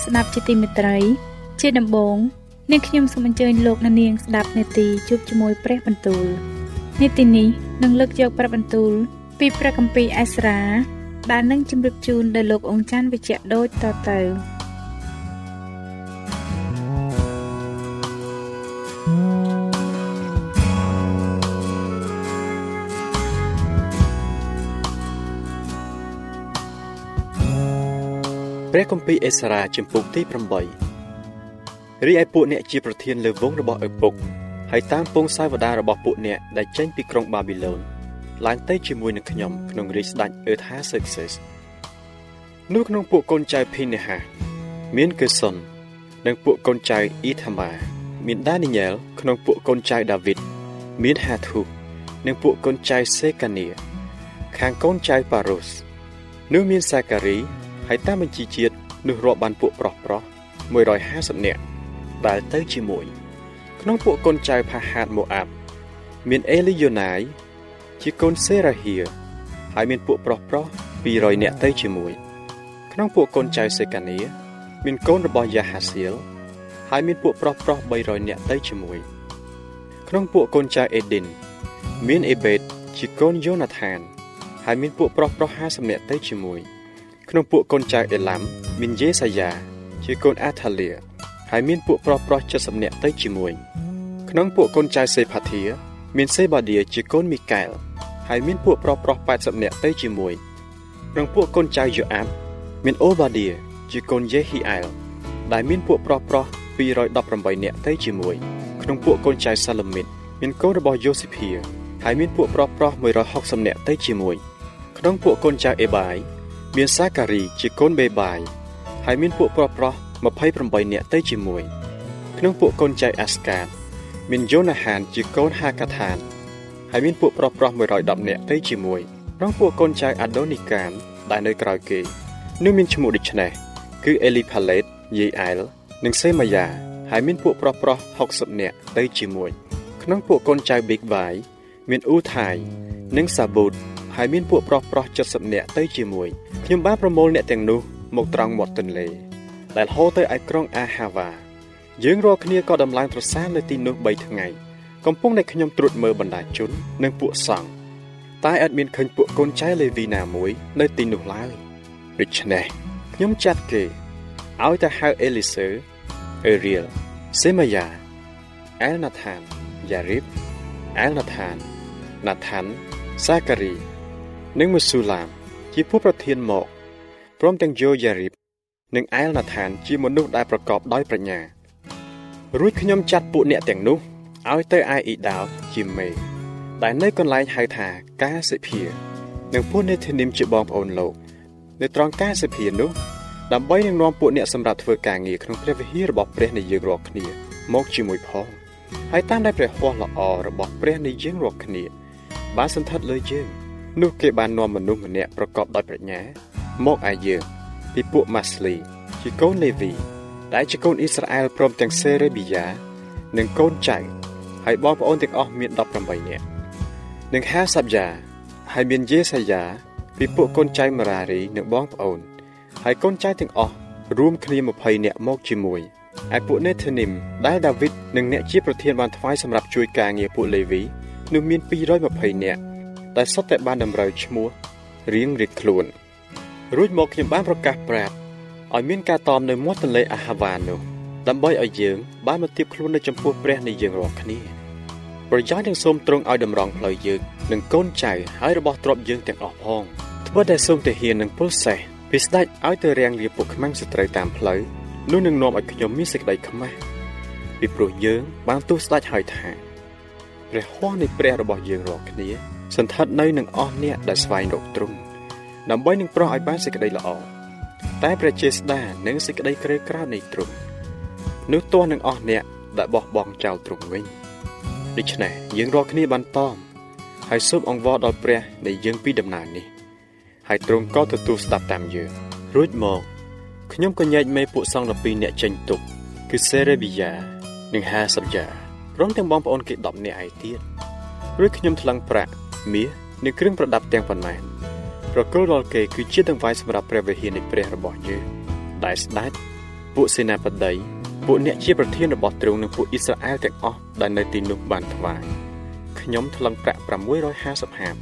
អស់លោកអ្នកស្ដាប់ជាទីមេត្រី ជាដំបូងនាងខ្ញុំសូមអញ្ជើញលោកអ្នកនាងស្ដាប់នេតិជួបជាមួយព្រះបន្ទូលនេតិនេះនឹងលើកយកព្រះបន្ទូល ពីព្រះគម្ពីរអេស្រាដែលនឹងជម្រាបជូនដល់លោកអង្ចាន់វិជ្ជៈដូចតទៅ ព្រះគម្ពីរអេសារ៉ាជំពូកទី8រីឯពួកអ្នកជាប្រធានលើវងរបស់ឪពុកហើយតាមពងសាវតារបស់ពួកអ្នកដែលចេញពីក្រុងបាប៊ីឡូនឡើងទៅជាមួយនឹងខ្ញុំក្នុងរាជស្ដេចអឺថាសេកសេសនោះក្នុងពួកកូនចៅភីនេហាមានកេសុននិងពួកកូនចៅអ៊ីថាម៉ាមានដានីយ៉ែលក្នុងពួកកូនចៅដាវីតមានហាធូនិងពួកកូនចៅសេកានីខាងកូនចៅប៉ារុសនោះមានសាការី ហើយតាមបញ្ជីជាតិនោះរាប់បានពួកប្រុសប្រុស150នាក់ដែលទៅជាមួយ ក្នុងពួកកូនចៅផាហាតម៉ូអាប់មានអេលីយ៉ូណាយជាកូនសេរ៉ាហៀហើយមានពួកប្រុសប្រុស200នាក់ទៅជាមួយ ក្នុងពួកកូនចៅសេកានីមានកូនរបស់យ៉ាហាសៀលហើយមានពួកប្រុសប្រុស300នាក់ទៅជាមួយ ក្នុងពួកកូនចៅអេឌីនមានអេបេតជាកូនយូណាថានហើយមានពួកប្រុសប្រុស50នាក់ទៅជាមួយ ក្នុងពួកកូនចៅអេឡាំមានយេសាយ៉ាជាកូនអាថាលៀហើយមានពួកប្រុសប្រុស70នាក់ទៅជាមួយក្នុងពួកកូនចៅសេផាធា មានសេបាឌៀជាកូនមីកែលហើយមានពួកប្រុសប្រុស80នាក់ទៅជាមួយក្នុងពួកកូនចៅយូអាប់មានអូបាឌៀជាកូនយេហ៊ីអែលដែលមានពួកប្រុសប្រុស218នាក់ទៅជាមួយក្នុងពួកកូនចៅសាឡូមីតមានកូនរបស់យូស៊ីភាហើយមានពួកប្រុសប្រុស160នាក់ទៅជាមួយក្នុងពួកកូនចៅអេបាយ មានសាការីជាកូនបេបាយហើយមានពួកប្រុសប្រុស28នាក់ទៅជាមួយក្នុងពួកកូនចៅអាស្កាតមានយូណាហានជាកូនហាកាថានហើយមានពួកប្រុសប្រុស110នាក់ទៅជាមួយក្នុងពួកកូនចៅអាដូនីកាមដែលនៅក្រោយគេនោះមានឈ្មោះដូចនេះគឺអេលីផាឡេតយេអែលនិងសេម៉ាយ៉ាហើយមានពួកប្រុសប្រុស60នាក់ទៅជាមួយក្នុងពួកកូនចៅប៊ីកវ៉ៃមានអ៊ូថៃនិងសាប៊ូត ហើយមានពួកប្រុសប្រុស70នាក់ទៅជាមួយខ្ញុំបានប្រមូលអ្នកទាំងនោះមកត្រង់មាត់ទន្លេដែលហូរទៅឯក្រុងអាហាវ៉ាយើងរាល់គ្នាក៏ដំឡើងត្រសានៅទីនោះ3ថ្ងៃកំពុងតែខ្ញុំត្រួតមើលបណ្ដាជននិងពួកសង្ឃតែអត់មានឃើញពួកកូនចៅលេវីណាមួយ នៅទីនោះឡើយដូច្នេះខ្ញុំចាត់គេឲ្យទៅហៅអេលីសឺអេរៀលសេម៉ាយ៉ាអែលណាថានយ៉ារីបអែលណាថានណាថានសាការី និងមូស៊ូឡាមជាពួកប្រធានមកព្រមទាំងយោយ៉ារីបនិងអែលណាថានជាមនុស្សដែលប្រកបដោយប្រាជ្ញារួចខ្ញុំចាត់ពួកអ្នកទាំងនោះឲ្យទៅឯអ៊ីដោជាមេដែលនៅកន្លែងហៅថាកាសិភានិងពួកនេធានីមជាបងប្អូនលោកនៅត្រង់កាសិភានោះដើម្បីនឹងនាំពួកអ្នកសម្រាប់ធ្វើការងារក្នុងព្រះវិហាររបស់ព្រះនៃយើងរាល់គ្នាមកជាមួយផងហើយតាមដែលព្រះហស្ថល្អរបស់ព្រះនៃយើងរាល់គ្នាបានសន្ធិដ្ឋលើយើង នោះគេបាននាំមនុស្សម្នាក់ប្រកបដោយប្រាជ្ញា មកឯយើងពីពួកម៉ាស្លីជាកូនលេវី ដែលជាកូនអ៊ីស្រាអែលព្រមទាំងសេរេប៊ីយ៉ានិងកូនចៅហើយបងប្អូនទាំងអស់មាន18នាក់និងហាសាប់យ៉ាហើយមានយេសាយ៉ាពីពួកកូនចៅម៉ារារីនិងបងប្អូន ហើយកូនចៅទាំងអស់រួមគ្នា20នាក់មកជាមួយឯពួកនេធានីមដែលដាវីតនិងអ្នកជាប្រធានបានថ្វាយសម្រាប់ជួយការងារពួកលេវីនោះមាន220នាក់ ដែលសុទ្ធតែបានតម្រូវឈ្មោះរៀងរៀបខ្លួន រួចមកខ្ញុំបានប្រកាសប្រាប់ឲ្យមានការតមនៅមាត់ទន្លេអាហាវ៉ានោះដើម្បីឲ្យយើងបានមកទៀបខ្លួននៅចំពោះព្រះនៃយើងរាល់គ្នាប្រយោជន៍ទាំងសូមទ្រង់ឲ្យតម្រង់ផ្លូវយើងនិងកូនចៅហើយរបស់ទ្រព្យយើងទាំងអស់ផងធ្វើតែសូមទាហាននិងពលសេះពីស្ដេចឲ្យទៅរាំងលាពួកខ្មាំងសត្រូវតាមផ្លូវនោះនឹងនាំឲ្យខ្ញុំមានសេចក្តីខ្មាស់ពីព្រោះយើងបានទូស្ដេចហើយថាព្រះហស្ថនៃព្រះរបស់យើងរាល់គ្នា សន្ធិដ្ឋនៅនឹងអស់អ្នកដែលស្វែងរកទ្រង់ដើម្បីនឹងប្រោះឲ្យបានសេចក្តីល្អតែព្រះចេស្តានិងសេចក្តីក្រើក្រៅនៃទ្រង់នោះទាស់នឹងអស់អ្នកដែលបោះបង់ចោលទ្រង់វិញដូច្នេះយើងរាល់គ្នាបានតមហើយសូមអង្វរដល់ព្រះនៃយើងពីដំណើរនេះហើយទ្រង់ក៏ទទួលស្ដាប់តាមយើងរួចមកខ្ញុំក៏ញែកមេពួកសង្ឃ12នាក់ចេញទុកគឺសេរេប៊ីយ៉ានិងហាសាយ៉ាព្រមទាំងបងប្អូនគេ10នាក់ឯទៀតរួចខ្ញុំថ្លឹងប្រាក់ មាសនិងគ្រឿងប្រដាប់ទាំងប៉ុន្មានប្រគល់ដល់គេគឺជាដង្វាយសម្រាប់ព្រះវិហារនៃព្រះរបស់យើងដែលស្ដេចពួកសេនាបតីពួកអ្នកជាប្រធានរបស់ទ្រង់និងពួកអ៊ីស្រាអែលទាំងអស់ដែលនៅទីនោះបានថ្វាយខ្ញុំថ្លឹងប្រាក់650ហាប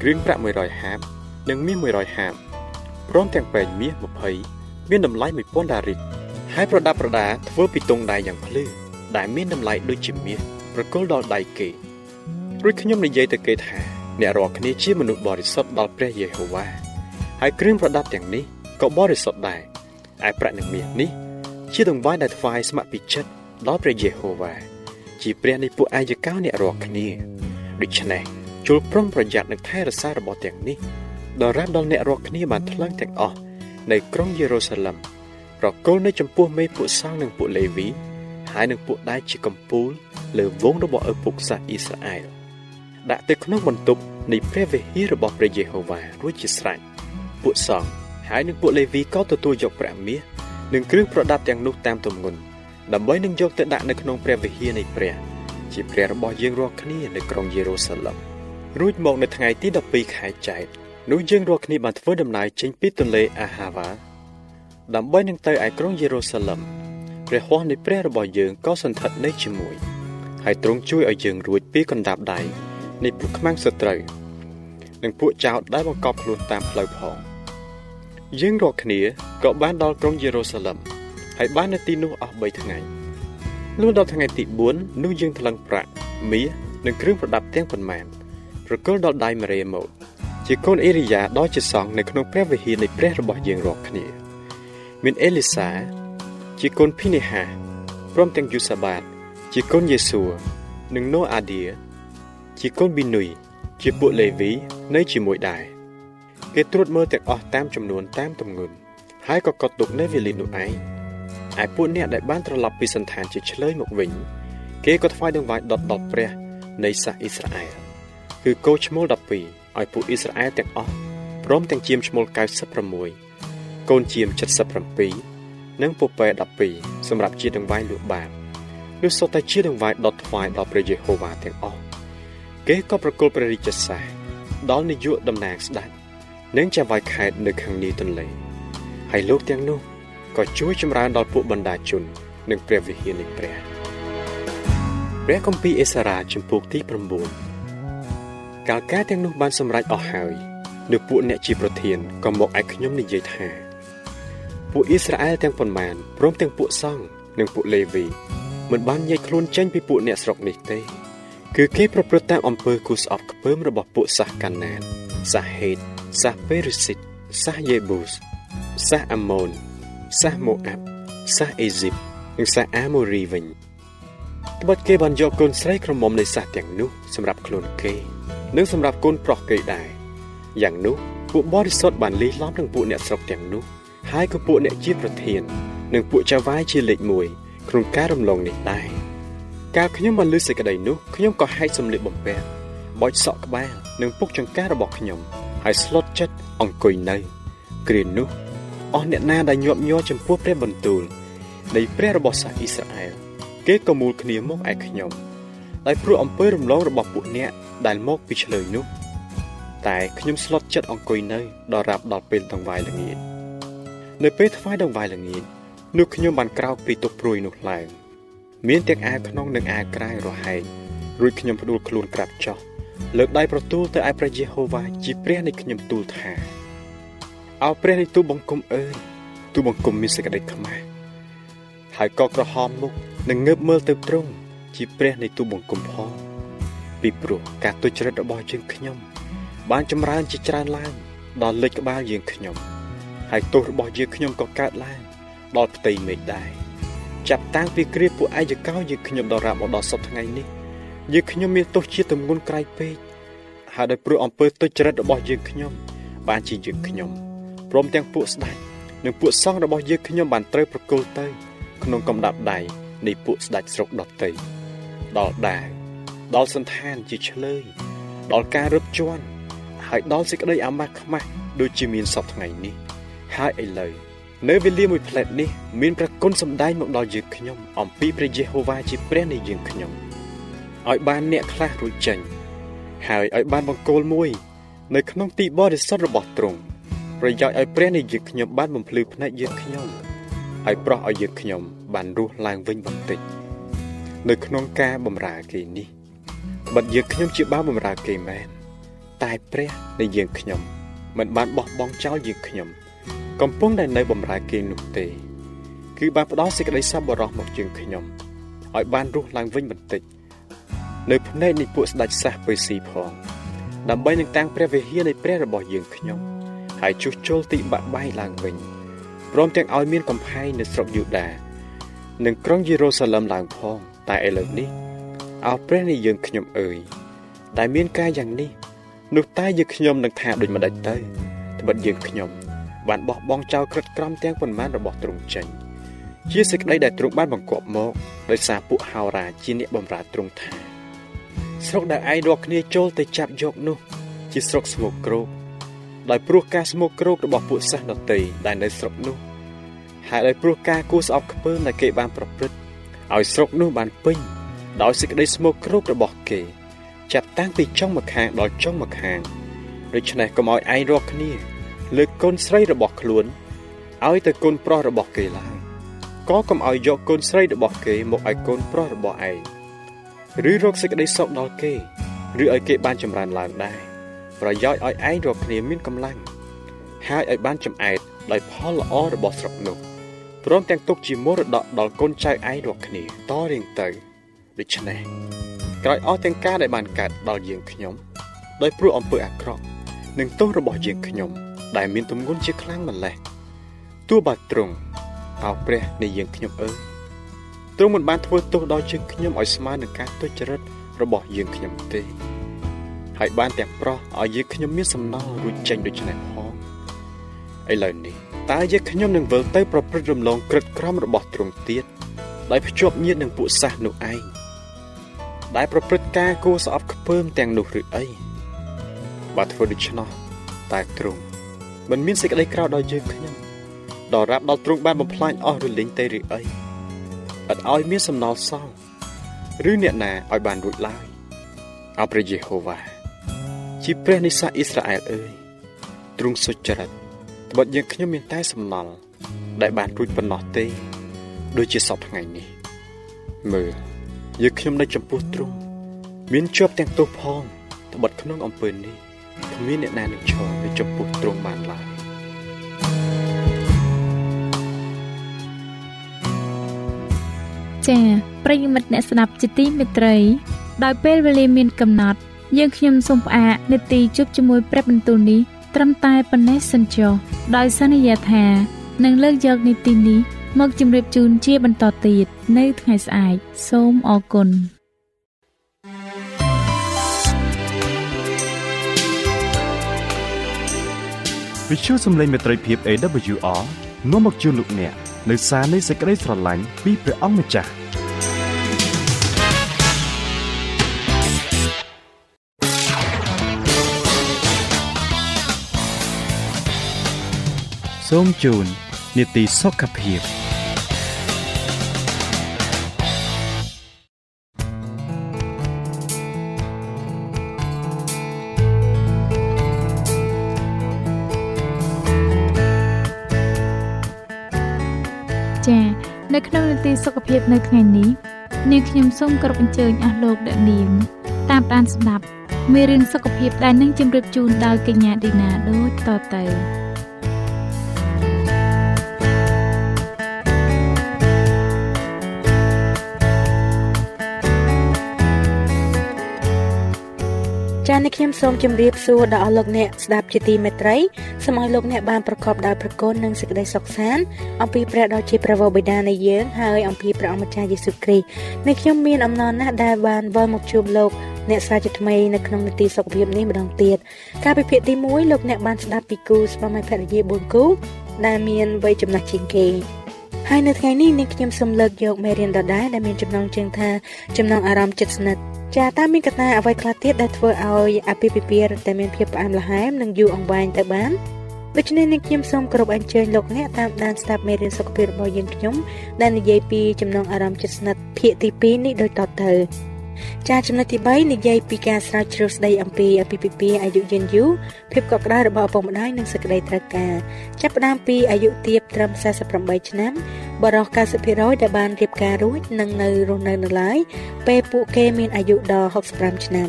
គ្រឿងប្រាក់100ហាបនិងមាស100ហាបព្រមទាំងពែងមាស20មានតម្លៃ1000ដារីតហើយប្រដាប់ប្រដាធ្វើពីទង់ដែងយ៉ាងភ្លឺដែលមានតម្លៃដូចជាមាសប្រគល់ដល់ដៃគេរួចខ្ញុំនិយាយទៅគេថា អ្នករាល់គ្នាជាមនុស្សបរិសុទ្ធដល់ព្រះយេហូវ៉ាហើយគ្រឿងប្រដាប់ទាំងនេះក៏បរិសុទ្ធដែរឯប្រាក់និងមាសនេះ ជាដង្វាយដែលថ្វាយស្ម័គ្រពីចិត្តដល់ព្រះយេហូវ៉ាជាព្រះនៃពួកអាយកោអ្នករាល់គ្នាដូច្នេះជុលប្រុងប្រយ័ត្ននឹងថែរក្សារបស់ទាំងនេះដល់រាប់ដល់អ្នករាល់គ្នាបានថ្លឹងទាំងអស់នៅក្រុងយេរូសាឡឹមប្រគល់នៅចំពោះមេពួកសង្ឃនិងពួកលេវីហើយនឹងពួកដែលជាកំពូលលើវងរបស់ឪពុកសាសអ៊ីស្រាអែល ដាក់ទៅក្នុងបន្ទប់នៃព្រះវិហាររបស់ព្រះយេហូវ៉ារួចជាស្រេចពួកសង្ឃហើយនឹងពួកលេវីក៏ទទួលយកប្រាក់មាសនិងគ្រឿងប្រដាប់ទាំងនោះតាមទម្ងន់ដើម្បីនឹងយកទៅដាក់នៅក្នុងព្រះវិហារនៃព្រះ ជាព្រះរបស់យើងរាល់គ្នានៅក្រុងយេរូសាឡឹមរួចមកនៅថ្ងៃទី12ខែចែកនោះយើងរាល់គ្នាបានធ្វើដំណើរចេញពីទន្លេអាហាវ៉ាដើម្បីនឹងទៅឯក្រុងយេរូសាឡឹមព្រះហស្ថនៃព្រះរបស់យើងក៏សន្ធិដ្ឋនៅជាមួយ ហើយទ្រង់ជួយឲ្យយើងរួចពីកណ្ដាប់ដៃ នៃពួកខ្មាំងសត្រូវនិងពួកចោតដែលបង្កប់ខ្លួនតាមផ្លូវផងយើងរាល់គ្នាក៏បានដល់ក្រុងយេរូសាឡឹមហើយបាននៅទីនោះអស់3ថ្ងៃលុះដល់ថ្ងៃទី4នោះយើងថ្លឹងប្រាក់មាសនិងគ្រឿងប្រដាប់ទាំងប៉ុន្មានប្រគល់ដល់ដៃម៉ារ៉េម៉ូតជាកូនអេរីយ៉ាដ៏ជាសង្ឃនៅក្នុងព្រះវិហារនៃព្រះរបស់យើងរាល់គ្នា មានអេលីសាជាកូនភីនេហាព្រមទាំងយូសាបាត ជាកូនយេស៊ូនិងណូអាឌៀ ជាកូនប៊ីនុយជាពួកលេវីនៅជាមួយដែរគេត្រួតមើលទាំងអស់តាមចំនួនតាមទម្ងន់ហើយក៏កត់ទុកនៅវេលានោះឯងឯពួកអ្នកដែលបានត្រឡប់ពីសន្តានជាឆ្លើយមកវិញគេក៏ថ្វាយដង្វាយដុតដល់ព្រះនៃសាសអ៊ីស្រាអែលគឺគោឈ្មោល12ឲ្យពួកអ៊ីស្រាអែលទាំងអស់ព្រមទាំងជាមឈ្មោល96កូនជាម77និងពពែ12សម្រាប់ជាដង្វាយលក់បាបនោះសុទ្ធតែជាដង្វាយដុតថ្វាយដល់ព្រះយេហូវ៉ាទាំងអស់ គេក៏ប្រគល់ព្រះរាជសារដល់នាយកតំណាងស្ដេចនិងចៅវាយខេតនៅខាងនេះទន្លេហើយលោកទាំងនោះក៏ជួយចម្រើនដល់ពួកបណ្ដាជននិងព្រះវិហារនៃព្រះព្រះគម្ពីរអេសារ៉ាជំពូកទី9កាលការទាំងនោះបានសម្រេចអស់ហើយនៅពួកអ្នកជាប្រធានក៏មកឯខ្ញុំនិយាយថាពួកអ៊ីស្រាអែលទាំងប៉ុន្មានព្រមទាំងពួកសង្ឃនិងពួកលេវីមិនបានញែកខ្លួនចេញពីពួកអ្នកស្រុកនេះទេ គឺគេប្រព្រឹត្តតាមអំពើគូស្អប់ខ្ពើមរបស់ពួកសាសកាណានសាសហេតសាសពេរុសិតសាសយេប៊ូសសាសអាម៉ូនសាសម៉ូអាប់សាសអេស៊ីបនិងសាសអាម៉ូរីវិញត្បិតគេបានយកកូនស្រីក្រមុំនៃសាសទាំងនោះសម្រាប់ខ្លួនគេ និងសម្រាប់កូនប្រុសគេដែរយ៉ាងនោះពួកបរិសុទ្ធបានលីឡំនឹងពួកអ្នកស្រុកទាំងនោះហើយក៏ពួកអ្នកជាប្រធាន និងពួកចៅវាយជាលេខ1ក្នុងការរំលងនេះដែរ កាលខ្ញុំបានលើសេចក្តីនោះខ្ញុំក៏ហែកសម្លៀកបំពាក់បោចសក់ក្បាលនិងពុកចង្ការបស់ខ្ញុំហើយស្លុតចិត្តអង្គុយនៅគ្រានោះអស់អ្នកណាដែលញាប់ញ័រចំពោះព្រះបន្ទូលនៃព្រះរបស់សាសអ៊ីស្រាអែលគេក៏មូលគ្នាមកឯខ្ញុំដោយព្រោះអំពើរំលងរបស់ពួកអ្នកដែលមកពីឆ្លើយនោះតែខ្ញុំស្លុតចិត្តអង្គុយនៅដល់រាប់ដល់ពេលដង្វាយល្ងាចនៅពេលថ្វាយដង្វាយល្ងាចនោះខ្ញុំបានក្រោកពីទុកព្រួយនោះឡើង មានទាំងអាវក្នុងនិងអាវក្រៅរហែករួចខ្ញុំផ្ដួលខ្លួនក្រាបចុះលើកដៃប្រទូលទៅឯព្រះយេហូវ៉ាជាព្រះនៃខ្ញុំទូលថាអោព្រះនៃទូបង្គំអើយទូបង្គំមានសេចក្តីខ្មាស់ហើយក៏ក្រហមមុខនិងងើបមើលទៅទ្រង់ជាព្រះនៃទូបង្គំផងពីព្រោះការទុច្ចរិតរបស់យើងខ្ញុំ បានចម្រើនជាច្រើនឡើងដល់លេចក្បាលយើងខ្ញុំហើយទោសរបស់យើងខ្ញុំក៏កើតឡើងដល់ផ្ទៃមេឃដែរ ចាប់តាំងពីគ្រាពួកឯយកោយើងខ្ញុំដល់រាប់មកដល់សពថ្ងៃនេះយើងខ្ញុំមានទោសជាទម្ងន់ក្រៃពេកហើយដោយព្រោះអំពើទុច្ចរិតរបស់យើងខ្ញុំ បានជាយើងខ្ញុំព្រមទាំងពួកស្ដេចនិងពួកសង្ឃរបស់យើងខ្ញុំបានត្រូវប្រគល់ទៅ ក្នុងកំដាប់ដៃនៃពួកស្ដេចស្រុកដតីដល់ដាវដល់សន្តានជាឆ្លើយដល់ការរឹបជាន់ហើយដល់សេចក្តីអាម៉ាស់ខ្មាស់ដូចជាមានសពថ្ងៃនេះហើយឥឡូវ នៅវេលាមួយផ្លែតនេះមានព្រះគុណសម្ដែងមកដល់យើងខ្ញុំ អំពីព្រះយេហូវ៉ាជាព្រះនៃយើងខ្ញុំឲ្យបានអ្នកខ្លះរួចចេញហើយឲ្យបានបង្គោលមួយ នៅក្នុងទីបរិសុទ្ធរបស់ទ្រង់ប្រយោជន៍ឲ្យព្រះនៃយើងខ្ញុំបានបំភ្លឺភ្នែកយើងខ្ញុំហើយប្រោះឲ្យយើងខ្ញុំបានរស់ឡើងវិញបន្តិចនៅក្នុងការបម្រើគេនេះបិទយើងខ្ញុំជាបាវបម្រើគេមែនតែព្រះនៃយើងខ្ញុំមិនបានបោះបង់ចោលយើងខ្ញុំ កំពុងតែនៅបម្រើគេនោះទេ គឺបានផ្ដល់សេចក្តីសប្បុរសមកយើងខ្ញុំឲ្យបានរស់ឡើងវិញបន្តិច នៅភ្នែកនៃពួកស្ដេចសាសពើស៊ីផងដើម្បីនឹងតាំងព្រះវិហារនៃព្រះរបស់យើងខ្ញុំហើយជួសជុលទីបាក់បែកឡើងវិញព្រមទាំងឲ្យមានកំផែងនៅស្រុកយូដានិងក្រុងយេរូសាឡឹមឡើងផង តែឥឡូវនេះអោព្រះនៃយើងខ្ញុំអើយដែលមានការយ៉ាងនេះនោះតែយើងខ្ញុំនឹងថាដូចម្ដេចទៅត្បិតយើងខ្ញុំ បានបោះបង់ចោលក្រិតក្រមទាំងប៉ុន្មានរបស់ទ្រង់ចេញជាសេចក្តីដែលទ្រង់បានបង្គាប់មកដោយសារពួកហោរាជាអ្នកបម្រើទ្រង់ថាស្រុកដែលឯងរកគ្នាចូលទៅចាប់យកនោះ ជាស្រុកស្មោកគ្រោកដោយព្រោះការស្មោកគ្រោករបស់ពួកសាសដតីដែលនៅស្រុកនោះហើយដោយព្រោះការគួស្អប់ខ្ពើមដែលគេបានប្រព្រឹត្តឲ្យស្រុកនោះបានពេញដោយសេចក្តីស្មោកគ្រោករបស់គេ ចាប់តាំងពីចុងម្ខាងដល់ចុងម្ខាងដូច្នេះកុំឲ្យឯងរកគ្នា លើកកូនស្រីរបស់ខ្លួនឲ្យទៅកូនប្រុសរបស់គេឡើយក៏កុំឲ្យយកកូនស្រីរបស់គេមកឲ្យកូនប្រុសរបស់ឯងឬរកសេចក្តីសុខដល់គេឬឲ្យគេបានចម្រើនឡើងដែរប្រយោជន៍ឲ្យឯងរកគ្នាមានកម្លាំងហើយឲ្យបានចំអែតដោយផលល្អរបស់ស្រុកនោះព្រមទាំងទុកជាមរតកដល់កូនចៅឯងរកគ្នាតរៀងទៅដូច្នេះក្រោយអស់ទាំងការដែលបានកើតដល់យើងខ្ញុំដោយព្រោះអំពើអាក្រក់និងទោសរបស់យើងខ្ញុំ ដែលមានទម្ងន់ជាខ្លាំងម្ល៉េះទោះបើត្រង់អោព្រះនៃយើងខ្ញុំអើយទ្រង់មិនបានធ្វើទោសដល់យើងខ្ញុំឲ្យស្មើនឹងការទុច្ចរិតរបស់យើងខ្ញុំទេហើយបានទាំងប្រោះឲ្យយើងខ្ញុំមានសំណល់រួចចេញដូច្នេះផងឥឡូវនេះតើយើងខ្ញុំនឹងវិលទៅប្រព្រឹត្តរំលងក្រិតក្រមរបស់ទ្រង់ទៀតដោយភ្ជាប់ញាតនឹងពួកសាសនោះឯងដែលប្រព្រឹត្តការគួរស្អប់ខ្ពើមទាំងនោះឬអីបើធ្វើដូច្នោះតែទ្រង់ មិនមានសេចក្តីក្រោធដល់យើងខ្ញុំដល់រាប់ដល់ទ្រង់បានបំផ្លាញអស់រលីងទេឬអីឥតឲ្យមានសំណល់សល់ឬអ្នកណាឲ្យបានរួចឡើយអោព្រះយេហូវ៉ាជាព្រះនៃសាសអ៊ីស្រាអែលអើយទ្រង់សុចរិតត្បិតយើងខ្ញុំមានតែសំណល់ដែលបានរួចប៉ុណ្ណោះទេ ដូចជាសពថ្ងៃនេះ មើលយើងខ្ញុំនៅចំពោះទ្រង់មានជាប់ទាំងទោសផងត្បិតក្នុងអំពើនេះ គ្មានអ្នកណានឹងឈរនៅចំពោះទ្រង់បានឡើយចា៎ប្រិយមិត្តអ្នកស្ដាប់ជាទីមេត្រី ដោយពេលវេលាមានកំណត់ យើងខ្ញុំសូមផ្អាកនាទីជប់ជាមួយព្រឹបបន្ទូលនេះត្រឹមតែប៉ុណ្ណេះសិនចុះដោយសន្យាថានឹងលើកយកនីតិនេះមកជម្រាបជូនជាបន្តទៀតនៅថ្ងៃស្អែកសូមអរគុណ វិទ្យុសំឡេងមេត្រីភាព AWR នាំមកជូនលោកអ្នកនៅសារនៃសេចក្តីស្រឡាញ់ពីព្រះអង្គម្ចាស់សូមជូននីតិសុខភាព នៅថ្ងៃនេះនាងខ្ញុំសូមគោរពអញ្ជើញអស់លោកអ្នកនាងតាមដានស្ដាប់មេរៀនសុខភាពដែលនឹងជម្រាបជូនដោយកញ្ញាឌីណាដូចតទៅ ចា៎នេះខ្ញុំសូមជម្រាបសួរដល់អស់លោកអ្នកស្ដាប់ជាទីមេត្រីសូមឲ្យលោកអ្នកបានប្រកបដោយព្រះគុណនិងសេចក្តីសុខសាន្តអំពីព្រះដ៏ជាព្រះវរបិតានៃយើងហើយអំពីព្រះអម្ចាស់យេស៊ូវគ្រីស្ទនេះខ្ញុំមានអំណរណាស់ដែលបានវិលមកជួបលោកអ្នកស្រាវជ្រាវថ្មីនៅក្នុងនីតិសុខភាពនេះម្ដងទៀតការពិភាក្សាទី1លោកអ្នកបានស្ដាប់ពីគូស្វាមីភរិយា4គូដែលមានវ័យចំណាស់ជាងគេ ហើយនៅថ្ងៃនេះនាងខ្ញុំសូមលើកយកមេរៀនដដែលដែលមានចំណងជើងថាចំណងអារម្មណ៍ចិត្តស្និទ្ធចាតើមានកត្តាអ្វីខ្លះទៀតដែលធ្វើឲ្យអាពាហ៍ពិពាហ៍តែមានភាពផ្អែមល្ហែមនិងយូរអង្វែងទៅបានដូច្នេះនាងខ្ញុំសូមគោរពអញ្ជើញលោកអ្នកតាមដានស្ដាប់មេរៀនសុខភាពរបស់យើងខ្ញុំដែលនិយាយពីចំណងអារម្មណ៍ចិត្តស្និទ្ធភាគទី2នេះដូចតទៅ ចាចំណុចទី3និយាយពីការស្រាវជ្រាវស្ដីអំពីអាពាហ៍ពិពាហ៍អាយុយឺនយូរភាពកក់ក្ដៅរបស់ឪពុកម្ដាយនិងសេចក្តីត្រូវការចាប់ផ្ដើមពីអាយុទាបត្រឹម48ឆ្នាំបរិសុទ្ធ90%ដែលបានរៀបការរួចនិងនៅរស់នៅនៅឡើយពេលពួកគេមានអាយុដល់65ឆ្នាំ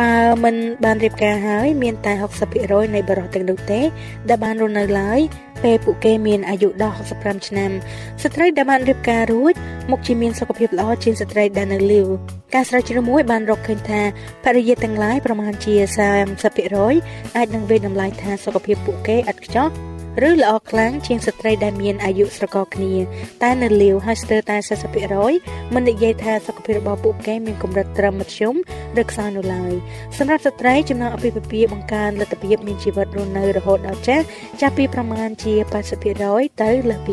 បើមិនបានរៀបការហើយមានតែ60%នៃបរិសុទ្ធទាំងនោះទេដែលបានរស់នៅឡើយពេលពួកគេមានអាយុដល់65ឆ្នាំស្ត្រីដែលបានរៀបការរួចមុខជាមានសុខភាពល្អជាងស្ត្រីដែលនៅលីវការស្រាវជ្រាវមួយបានរកឃើញថាភរិយាទាំងឡាយប្រមាណជា30%អាចនឹងវិតម្លៃថាសុខភាពពួកគេឥតខ្ចោះឬល្អខ្លាំងជាងស្ត្រីដែលមានអាយុស្រករគ្នា តែនៅលាវហើយស្ទើរតែ40%មិននិយាយថាសុខភាពរបស់ពួកគេមានកម្រិតត្រឹមមធ្យមឬខ្សោយនៅឡើយសម្រាប់ស្ត្រីចំណងអភិភិភាបង្កើនលទ្ធភាពមានជីវិតរស់នៅរហូតដល់ចាស់ចាប់ពីប្រមាណជា80%ទៅលើសពី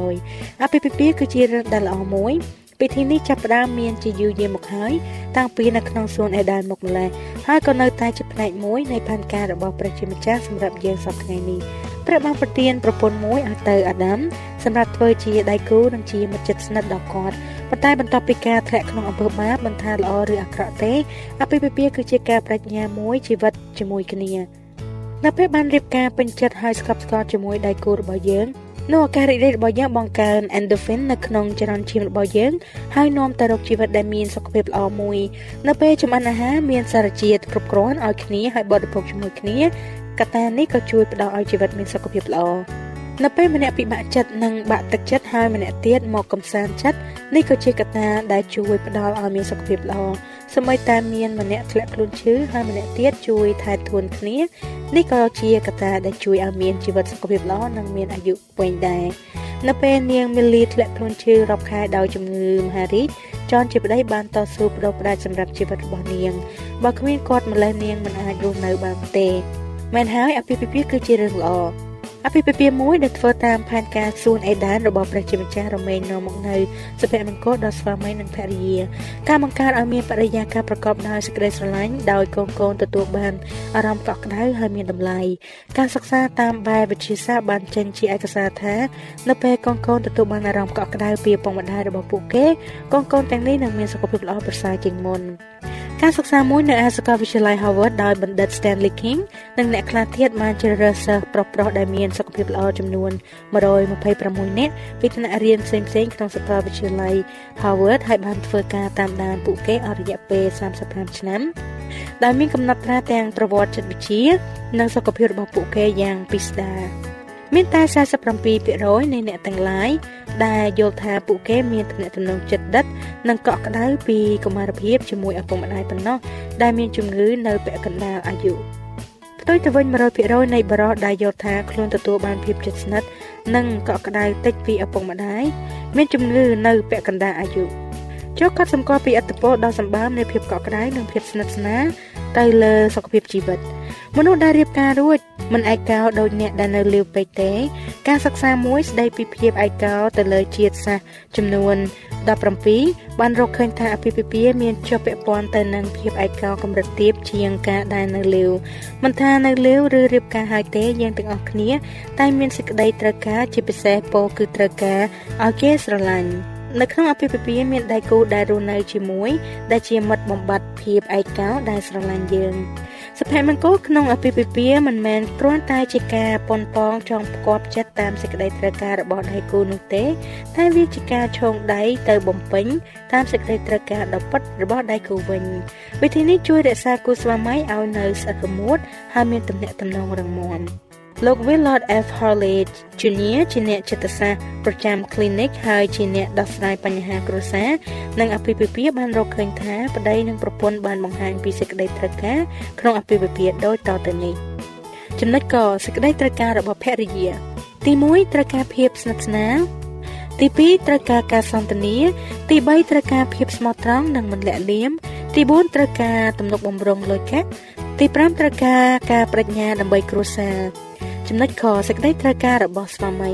90%អភិភិភាគឺជារឿងដែលល្អមួយ ពិធីនេះចាប់ផ្ដើមមានជាយូរយារមកហើយតាំងពីនៅក្នុងសួនអេដានមកម្លេះហើយក៏នៅតែជាផ្នែកមួយនៃផែនការរបស់ព្រះជាម្ចាស់សម្រាប់យើងសប្តាហ៍ថ្ងៃនេះព្រះបានប្រទានប្រពន្ធមួយឲ្យទៅអាដាមសម្រាប់ធ្វើជាដៃគូនិងជាមិត្តជិតស្និទ្ធដល់គាត់ប៉ុន្តែបន្ទាប់ពីការធ្លាក់ក្នុងអំពើបាបមិនថាល្អឬអាក្រក់ទេអភិភិភាគឺជាការបញ្ញាមួយជីវិតជាមួយគ្នានៅពេលបានរៀបការពេញចិត្តហើយស្កប់ស្កល់ជាមួយដៃគូរបស់យើង នោះអាការរីករាយរបស់យើងបង្កើន endorphin នៅក្នុងចរន្តឈាមរបស់យើងហើយនាំទៅរកជីវិតដែលមានសុខភាពល្អមួយ នៅពេលចម្អិនអាហារមានសារជាតិគ្រប់គ្រាន់ឲ្យគ្នាហើយបរិភោគជាមួយគ្នាកត្តានេះក៏ជួយផ្ដល់ឲ្យជីវិតមានសុខភាពល្អ នៅពេលម្នាក់ពិបាកចិត្តនិងបាក់ទឹកចិត្តហើយម្នាក់ទៀតមកកំសាន្តចិត្តនេះក៏ជាកត្តាដែលជួយផ្ដល់ឲ្យមានសុខភាពល្អសម្បីតែមានម្នាក់ធ្លាក់ខ្លួនឈឺហើយម្នាក់ទៀតជួយថែទាំគ្នានេះក៏ជាកត្តាដែលជួយឲ្យមានជីវិតសុខភាពល្អនិងមានអាយុវែងដែរនៅពេលនាងមីលីធ្លាក់ខ្លួនឈឺរាប់ខែដោយជំងឺមហារីកចនជាប្តីបានតស៊ូបដូរផ្ដាច់សម្រាប់ជីវិតរបស់នាងបើគ្មានគាត់ម្លេះនាងមិនអាចរស់នៅបានទេមែនហើយអភិភិភាគឺជារឿងល្អ អភិភិភាមួយដែលធ្វើតាមផែនការសួនអេដានរបស់ព្រះជាម្ចាស់រមែងនាំមកនៅសុភមង្គលដល់ស្វាមីនិងភរិយាការបង្កើតឲ្យមានបរិយាកាសប្រកបដោយសេចក្តីស្រឡាញ់ដោយកូនកូនទទួលបានអារម្មណ៍កក់ក្ដៅហើយមានតម្លៃការសិក្សាតាមបែបវិទ្យាសាស្ត្របានចេញជាឯកសារថានៅពេលកូនកូនទទួលបានអារម្មណ៍កក់ក្ដៅពីឪពុកម្ដាយរបស់ពួកគេកូនកូនទាំងនេះនឹងមានសុខភាពល្អប្រសើរជាងមុន ការសិក្សាមួយនៅឯសាកលវិទ្យាល័យ Harvard ដោយបណ្ឌិត Stanley King និងអ្នកខ្លះទៀតបានជ្រើសរើសសិស្សប្រុសៗដែលមានសុខភាពល្អចំនួន126នាក់ពីថ្នាក់រៀនផ្សេងៗក្នុងសាកលវិទ្យាល័យ Harvard ហើយបានធ្វើការតាមដានពួកគេអស់រយៈពេល35ឆ្នាំដែលមានកំណត់ត្រាទាំងប្រវត្តិចិត្តវិទ្យានិងសុខភាពរបស់ពួកគេយ៉ាងពិស្ដារ មានតែ47%នៃអ្នកទាំងឡាយដែលយល់ថាពួកគេមានទំនាក់ទំនងចិត្តដិតនិងកក់ក្ដៅពីកុមារភាពជាមួយឪពុកម្ដាយប៉ុណ្ណោះដែលមានជំងឺនៅពាក់កណ្ដាលអាយុផ្ទុយទៅវិញ100%នៃបរិសដែលយល់ថាខ្លួនទទួលបានភាពជិតស្និទ្ធនិងកក់ក្ដៅតិចពីឪពុកម្ដាយមានជំងឺនៅពាក់កណ្ដាលអាយុ ចូលកត់សម្គាល់ពីអត្តពលដ៏សម្បើមនៃភាពកក់ក្ដៅនិងភាពស្និទ្ធស្នាលទៅលើសុខភាពជីវិត មនុស្សដែលរៀបការរួចមិនឯកោដូចអ្នកដែលនៅលាវពេកទេ ការសិក្សាមួយស្ដីពីភាពឯកោទៅលើជាតិសាសន៍ចំនួន17បានរកឃើញថាអភិភិភាមានជាប់ពាក់ព័ន្ធទៅនឹងភាពឯកោកម្រិតទាបជាងការដែលនៅលាវមិនថានៅលាវឬរៀបការហើយទេយើងទាំងអស់គ្នាតែមានសេចក្តីត្រូវការជាពិសេសពោគឺត្រូវការឲ្យគេស្រឡាញ់ នៅក្នុងអភិភិភាមានដៃគូដែលរស់នៅជាមួយ ដែលជាមិត្តបំបត្តិភាពឯកោដែលស្រឡាញ់យើងសុភមង្គលក្នុងអភិភិពាមិនមែនគ្រាន់តែជាការប៉ុនប៉ងចង់ផ្គប់ចិត្តតាមសេចក្តីត្រូវការរបស់ដៃគូនោះទេ តែវាជាការឈោងដៃទៅបំពេញតាមសេចក្តីត្រូវការដ៏ពិតរបស់ដៃគូវិញវិធីនេះជួយរក្សាគូស្វាមីឲ្យនៅស្អិតរមួតហើយមានទំនាក់ទំនងរឹងមាំ លោក Willard F. Harley Jr. ជាអ្នកចិត្តសាស្ត្រប្រចាំ clinic ហើយជាអ្នកដោះស្រាយបញ្ហាគ្រួសារនិងអភិភិពាបានរកឃើញថាប្តីនិងប្រពន្ធបានបង្ហាញពីសេចក្តីត្រូវការក្នុងអភិភិពាដូចតទៅនេះចំណុចកសេចក្តីត្រូវការរបស់ភរិយា ទី1ត្រូវការភាពស្និទ្ធស្នាលទី2ត្រូវការការសន្ទនាទី3ត្រូវការភាពស្មោះត្រង់និងមិនលាក់លៀមទី4ត្រូវការទំនុកបំរុងលុយកាក់ទី5ត្រូវការការបញ្ញាដើម្បីគ្រួសារ ចំណុចខសេចក្តីត្រូវការរបស់ស្វាមី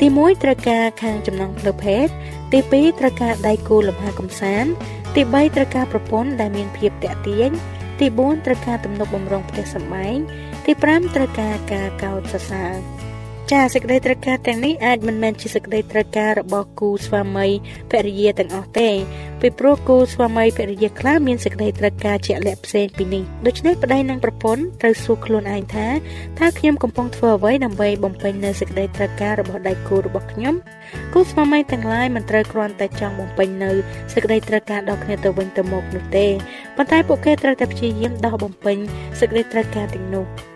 ទី1ត្រូវការខាងចំណងផ្លូវភេទទី2ត្រូវការដៃគូលំហាកំសាន្តទី3ត្រូវការប្រពន្ធដែលមានភាពតាក់ទាញទី4ត្រូវការទំនុកបំរុងផ្ទះសម្បែងទី5ត្រូវការការកោតសរសើរ ចាសេចក្តីត្រូវការទាំងនេះអាចមិនមែនជាសេចក្តីត្រូវការរបស់គូស្វាមីភរិយាទាំងអស់ទេពីព្រោះគូស្វាមីភរិយាខ្លះមានសេចក្តីត្រូវការជាក់លាក់ផ្សេងពីនេះដូច្នេះប្តីនិងប្រពន្ធត្រូវសួរខ្លួនឯងថាតើខ្ញុំកំពុងធ្វើអ្វីដើម្បីបំពេញនូវសេចក្តីត្រូវការរបស់ដៃគូរបស់ខ្ញុំគូស្វាមីទាំងឡាយមិនត្រូវគ្រាន់តែចង់បំពេញនូវសេចក្តីត្រូវការដល់គ្នាទៅវិញទៅមកនោះទេប៉ុន្តែពួកគេត្រូវតែព្យាយាមដោះបំពេញសេចក្តីត្រូវការទាំងនោះ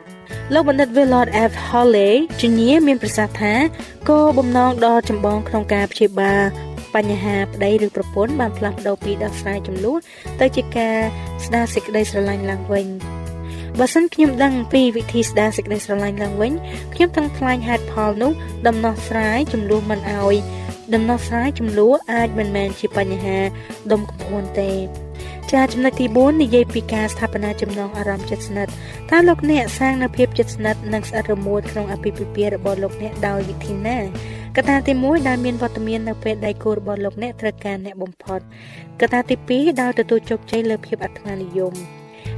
លោកបណ្ឌិត Willard F. Hawley ជំនាញមានប្រសាសន៍ថាគោលបំណងដ៏ចម្បងក្នុងការព្យាបាលបញ្ហាប្តីឬប្រពន្ធបានផ្លាស់ប្ដូរពីដោះស្រាយចំនួនទៅជាការស្ដារសេចក្តីស្រឡាញ់ឡើងវិញបើសិនខ្ញុំដឹងពីវិធីស្ដារសេចក្តីស្រឡាញ់ឡើងវិញខ្ញុំទាំងថ្លែងហេតុផលនោះដំណោះស្រាយចំនួនមិនអោយដំណោះស្រាយចំនួនអាចមិនមែនជាបញ្ហាដុំកំភួនទេ ចាចំណុចទី4និយាយពីការស្ថាបនាចំណងអារម្មណ៍ចិត្តស្និទ្ធតើលោកអ្នកសាងនៅភាពចិត្តស្និទ្ធនិងស្អិតរមួតក្នុងអភិភិពារបស់លោកអ្នកដោយវិធីណាកត្តាទី1ដែលមានវត្តមាននៅពេលដៃគូរបស់លោកអ្នកត្រូវការអ្នកបំផុតកត្តាទី2ដោយទទួលជោគជ័យលើភាពអាត្មានិយម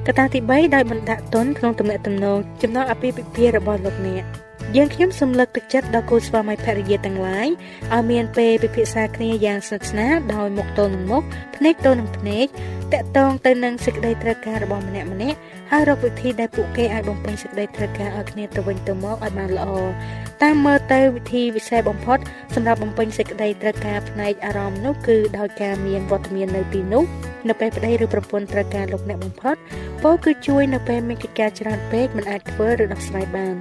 កត្តាទី3ដោយបណ្ដាក់ទុនក្នុងទំនាក់ទំនងចំណងអភិភិពារបស់លោកអ្នក យើងខ្ញុំសូមលើកទឹកចិត្តដល់គូស្វាមីភរិយាទាំងឡាយឲ្យមានពេលពិភាក្សាគ្នាយ៉ាងស្និទ្ធស្នាលដោយមុខទល់នឹងមុខភ្នែកទល់នឹងភ្នែកតាក់ទងទៅនឹងសេចក្តីត្រូវការរបស់ម្នាក់ម្នាក់ហើយរកវិធីដែលពួកគេអាចបំពេញសេចក្តីត្រូវការឲ្យគ្នាទៅវិញទៅមកឲ្យបានល្អតាមមើលទៅវិធីវិសេសបំផុតសម្រាប់បំពេញសេចក្តីត្រូវការផ្នែកអារម្មណ៍នោះគឺដោយការមានវត្តមាននៅទីនោះនៅពេលប្តីឬប្រពន្ធត្រូវការលោកអ្នកបំផុតពោលគឺជួយនៅពេលមានកិច្ចការច្រើនពេកមិនអាចធ្វើឬដោះស្រាយបាន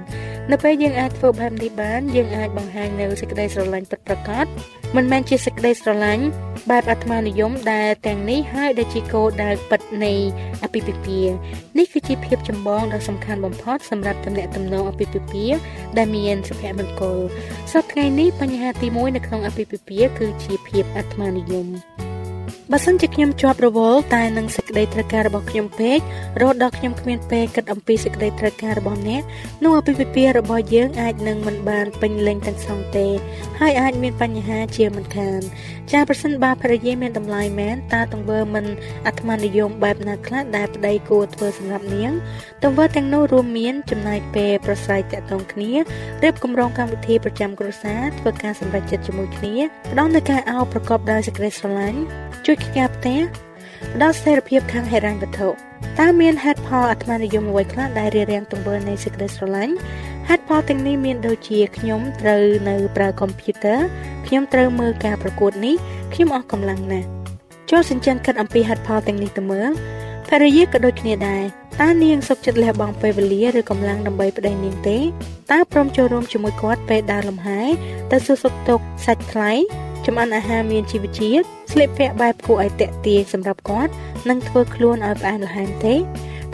នៅពេលយើងអាចធ្វើបែបនេះបានយើងអាចបង្ហាញនៅសេចក្តីស្រឡាញ់ពិតប្រាកដមិនមែនជាសេចក្តីស្រឡាញ់បែបអាត្មានិយមដែលទាំងនេះហើយដែលជាគោលដៅពិតនៃអភិភិពានេះគឺជាភាពចម្បងដ៏សំខាន់បំផុតសម្រាប់ទំនាក់ទំនងអភិភិពាដែលមានសុភមង្គលសប្តាហ៍ថ្ងៃនេះបញ្ហាទី1នៅក្នុងអភិភិពាគឺជាភាពអាត្មានិយម បើសិនជាខ្ញុំជាប់រវល់តែនឹងសេចក្តីត្រូវការរបស់ខ្ញុំពេករហូតដល់ខ្ញុំគ្មានពេលគិតអំពីសេចក្តីត្រូវការរបស់អ្នកនោះអភិវិពារបស់យើងអាចនឹងមិនបានពេញលេញទាំងស្រុងទេ ហើយអាចមានបញ្ហាជាមិនខានចាប្រសិនបើភរិយាមានតម្លៃមែនតើទង្វើមិនអាត្មានិយមបែបណាខ្លះដែលប្តីគួរធ្វើសម្រាប់នាងទង្វើទាំងនោះរួមមានចំណាយពេលប្រស្រ័យតាក់ទងគ្នារៀបគម្រោងកម្មវិធីប្រចាំគ្រួសារធ្វើការសម្រេចចិត្តជាមួយគ្នាផ្ដល់នូវការអោបប្រកបដោយសេចក្តីស្រឡាញ់ជួយកិច្ចការផ្ទះផ្ដល់ស្ថិរភាពខាងហិរញ្ញវត្ថុតើមានហេតុផលអាត្មានិយមអ្វីខ្លះដែលរារាំងទង្វើនៃសេចក្តីស្រឡាញ់ហេតុផលទាំងនេះមានដូចជាខ្ញុំត្រូវនៅប្រើកុំព្យូទ័រខ្ញុំត្រូវមើលការប្រកួតនេះខ្ញុំអស់កម្លាំងណាស់ចូលសិនចានគិតអំពីហេតុផលទាំងនេះទៅមើលភរិយាក៏ដូចគ្នាដែរតើនាងសុខចិត្តលះបង់ពេលវេលាឬកម្លាំងដើម្បីប្តីនាងទេតើព្រមចូលរួមជាមួយគាត់ពេលដើរលំហែទៅសួរសុខទុក្ខសាច់ថ្លៃ ចំអិនអាហារមានជីវជាតិស្លៀកពាក់បែបគួរឲ្យតាក់ទាញសម្រាប់គាត់និងធ្វើខ្លួនឲ្យផ្អែមល្ហែមទេ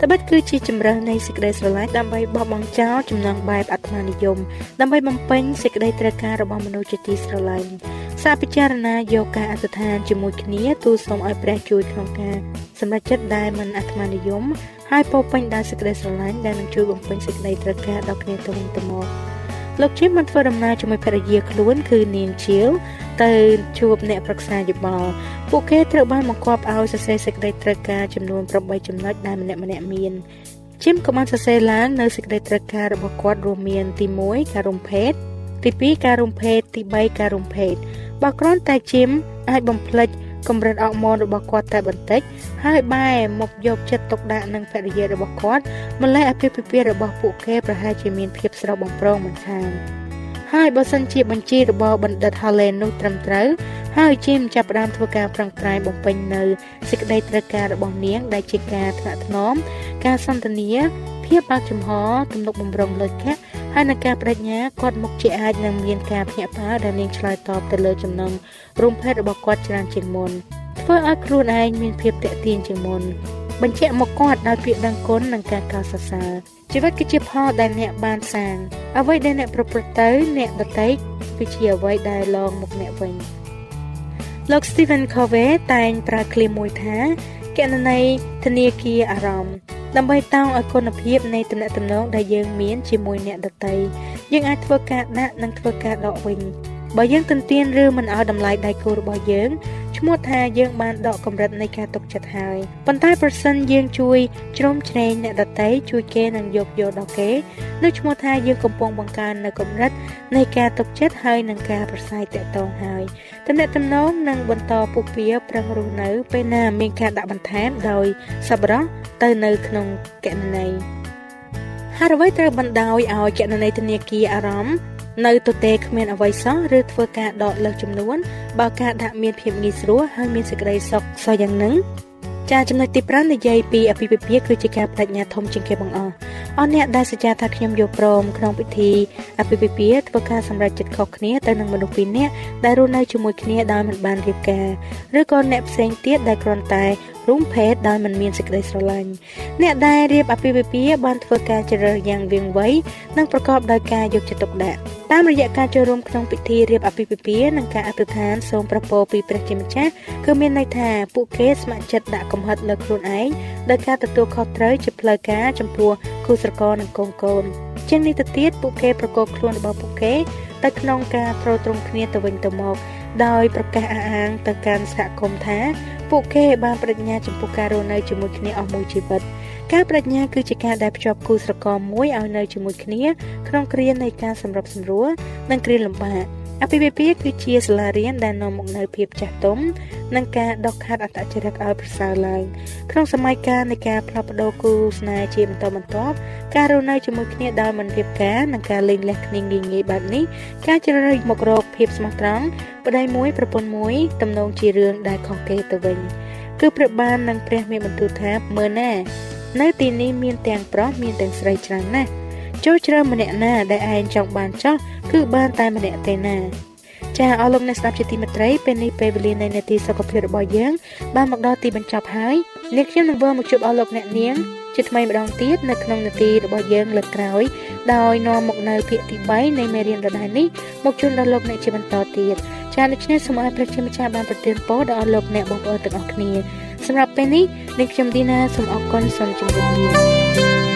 ត្បិតគឺជាជំរើសនៃសេចក្តីស្រឡាញ់ដើម្បីបោះបង់ចោលចំណងបែបអាត្មានិយមដើម្បីបំពេញសេចក្តីត្រូវការរបស់មនុស្សជាទីស្រឡាញ់សាពិចារណាយកការអធិដ្ឋានជាមួយគ្នាទូលសូមឲ្យព្រះជួយក្នុងការសម្រេចចិត្តដែលមិនអាត្មានិយមហើយពោពេញដោយសេចក្តីស្រឡាញ់ដែលនឹងជួយបំពេញសេចក្តីត្រូវការដល់គ្នាទៅវិញទៅមកលោកជិមបានធ្វើដំណើរជាមួយភរិយាខ្លួនគឺនាងជាវ ទៅជួបអ្នកប្រឹក្សាយោបល់ពួកគេត្រូវបានបង្គាប់ឲ្យសរសេរសេចក្តីត្រូវការចំនួន8ចំណុចដែលម្នាក់ម្នាក់មានជិមក៏បានសរសេរឡើងនៅសេចក្តីត្រូវការរបស់គាត់រួមមានទី1ការរំភេតទី2ការរំភេតទី3ការរំភេតបើគ្រាន់តែជិមអាចបំភ្លេចកម្រិតអរម៉ូនរបស់គាត់តែបន្តិចហើយបែរមកយកចិត្តទុកដាក់នឹងភរិយារបស់គាត់ម្លេះអាពាហ៍ពិពាហ៍របស់ពួកគេប្រហែលជាមានភាពស្រស់បំព្រងមិនខាន ហើយបើសិនជាបញ្ជីរបស់បណ្ឌិត Halen នោះត្រឹមត្រូវហើយជាមចាប់ផ្ដើមធ្វើការប្រឹងប្រែងបំពេញនៅសេចក្តីត្រូវការរបស់នាង ដែលជាការថ្នាក់ថ្នមការសន្ទនាភាពបើកចំហទំនុកបំរុងលើកៈហើយនឹងការបដិញ្ញាគាត់មកជាអាចនឹងមានការភ្ញាក់ផ្អើលដែលនាងឆ្លើយតបទៅលើចំណងរួមភេទរបស់គាត់ច្រើនជាងមុនធ្វើឲ្យខ្លួនឯងមានភាពតាក់ទាញជាងមុន បញ្ជាក់មកគាត់ដោយពាក្យដឹងគុណនិងការកោតសរសើរជីវិតគឺជាផលដែលអ្នកបានសាងអ្វីដែលអ្នកប្រព្រឹត្តទៅអ្នកដទៃគឺជាអ្វីដែលឡងមកអ្នកវិញលោក Stephen Covey តែងប្រើឃ្លាមួយថាកណន័យធនាគារអារម្មណ៍ដើម្បីតោងឲ្យគុណភាពនៃទំនាក់ទំនងដែលយើងមានជាមួយអ្នកដទៃយើងអាចធ្វើការដាក់និងធ្វើការដកវិញ បើយើងទន្ទានឬមិនឲ្យតម្លៃដៃគូរបស់យើងឈ្មោះថាយើងបានដកកម្រិតនៃការទុកចិត្តហើយប៉ុន្តែប្រសិនយើងជួយជ្រោមជ្រែងអ្នកដតីជួយគេនិងយកយកដល់គេនោះឈ្មោះថាយើងកំពុងបង្កើននៅកម្រិតនៃការទុកចិត្តហើយនិងការប្រស័យតាក់ទងហើយតំណែងតំណងនឹងបន្តពុះពៀប្រឹងរស់នៅពេលណាមានការដាក់បន្ថែមដោយសប្បុរសទៅនៅក្នុងកណន័យហើយអ្វីត្រូវបណ្ដោយឲ្យកណន័យធនាគារអារម្មណ៍ នៅទទេគ្មានអ្វីសោះឬធ្វើការដកលើសចំនួនបើការដាក់មានភាពងាយស្រួលហើយមានសេចក្តីសុខសោះយ៉ាងនឹងចាចំណុចទី5និយាយពីអភិភិភាគឺជាការបដិញ្ញាធំជាងគេបង្អស់អស់អ្នកដែលសច្ចាថាខ្ញុំយកព្រមក្នុងពិធីអភិភិភាធ្វើការសម្រេចចិត្តខុសគ្នាទៅនឹងមនុស្សពីរនាក់ដែលរស់នៅជាមួយគ្នាដោយមិនបានរៀបការឬក៏អ្នកផ្សេងទៀតដែលគ្រាន់តែ រួមភេទដោយមិនមានសេចក្តីស្រឡាញ់អ្នកដែលរៀបអាពាហ៍ពិពាហ៍បានធ្វើការជ្រើសរើសយ៉ាងវាងវៃនិងប្រកបដោយការយកចិត្តទុកដាក់តាមរយៈការចូលរួមក្នុងពិធីរៀបអាពាហ៍ពិពាហ៍និងការអធិដ្ឋានសូមប្រពោពីព្រះជាម្ចាស់គឺមានន័យថាពួកគេស្ម័គ្រចិត្តដាក់កំហិតលើខ្លួនឯងដោយការទទួលខុសត្រូវជាផ្លូវការចំពោះគូស្រករនិងកូនកូនជាងនេះទៅទៀតពួកគេប្រកបខ្លួនរបស់ពួកគេទៅក្នុងការទ្រទ្រង់គ្នាទៅវិញទៅមក ដោយប្រកាសអះអាងទៅកាន់សហគមន៍ថាពួកគេបានបដិញ្ញាចំពោះការរស់នៅជាមួយគ្នាអស់មួយជីវិតការបដិញ្ញាគឺជាការដែលភ្ជាប់គូស្រករមួយឲ្យនៅជាមួយគ្នាក្នុងគ្រានៃការសម្របសម្រួលនិងគ្រាលំបាក អភិវិពាគឺជាសាលារៀនដែលនាំមកនូវភាពចាស់ទុំនិងការដកខាត់អត្តចរិតឲ្យប្រសើរឡើងក្នុងសម័យកាលនៃការផ្លាស់ប្ដូរគូស្នេហ៍ជាបន្តបន្ទាប់ការរស់នៅជាមួយគ្នាដោយមិនរៀបការនិងការលេងលះគ្នាងាយងាយបែបនេះការជ្រើសរើសមករកភាពស្មោះត្រង់ប្តីមួយប្រពន្ធមួយទំនងជារឿងដែលខុសគេទៅវិញគឺព្រះបាននឹងព្រះមានបន្ទូលថាមើលណានៅទីនេះមានទាំងប្រុសមានទាំងស្រីច្រើនណាស់ ចូលជ្រើម្នាក់ណាដែលឯងចង់បានចោះគឺបានតែម្នាក់ទេណាចាអស់លោកអ្នកស្ដាប់ជាទីមេត្រីពេលនេះពេលវេលានៃនាទីសុខភាពរបស់យើងបានមកដល់ទីបញ្ចប់ហើយនាងខ្ញុំនឹងវិលមកជួបអស់លោកអ្នកនាងជាថ្មីម្ដងទៀតនៅក្នុងនាទីរបស់យើងលើកក្រោយដោយនាំមកនៅភាគទី3នៃមេរៀនដដែលនេះមកជូនដល់លោកអ្នកជាបន្តទៀតចាដូច្នេះសូមឲ្យព្រះជាម្ចាស់បានប្រទានពរដល់អស់លោកអ្នកបងប្អូនទាំងអស់គ្នាសម្រាប់ពេលនេះនាងខ្ញុំឌីណាសូមអរគុណសូមជម្រាបលា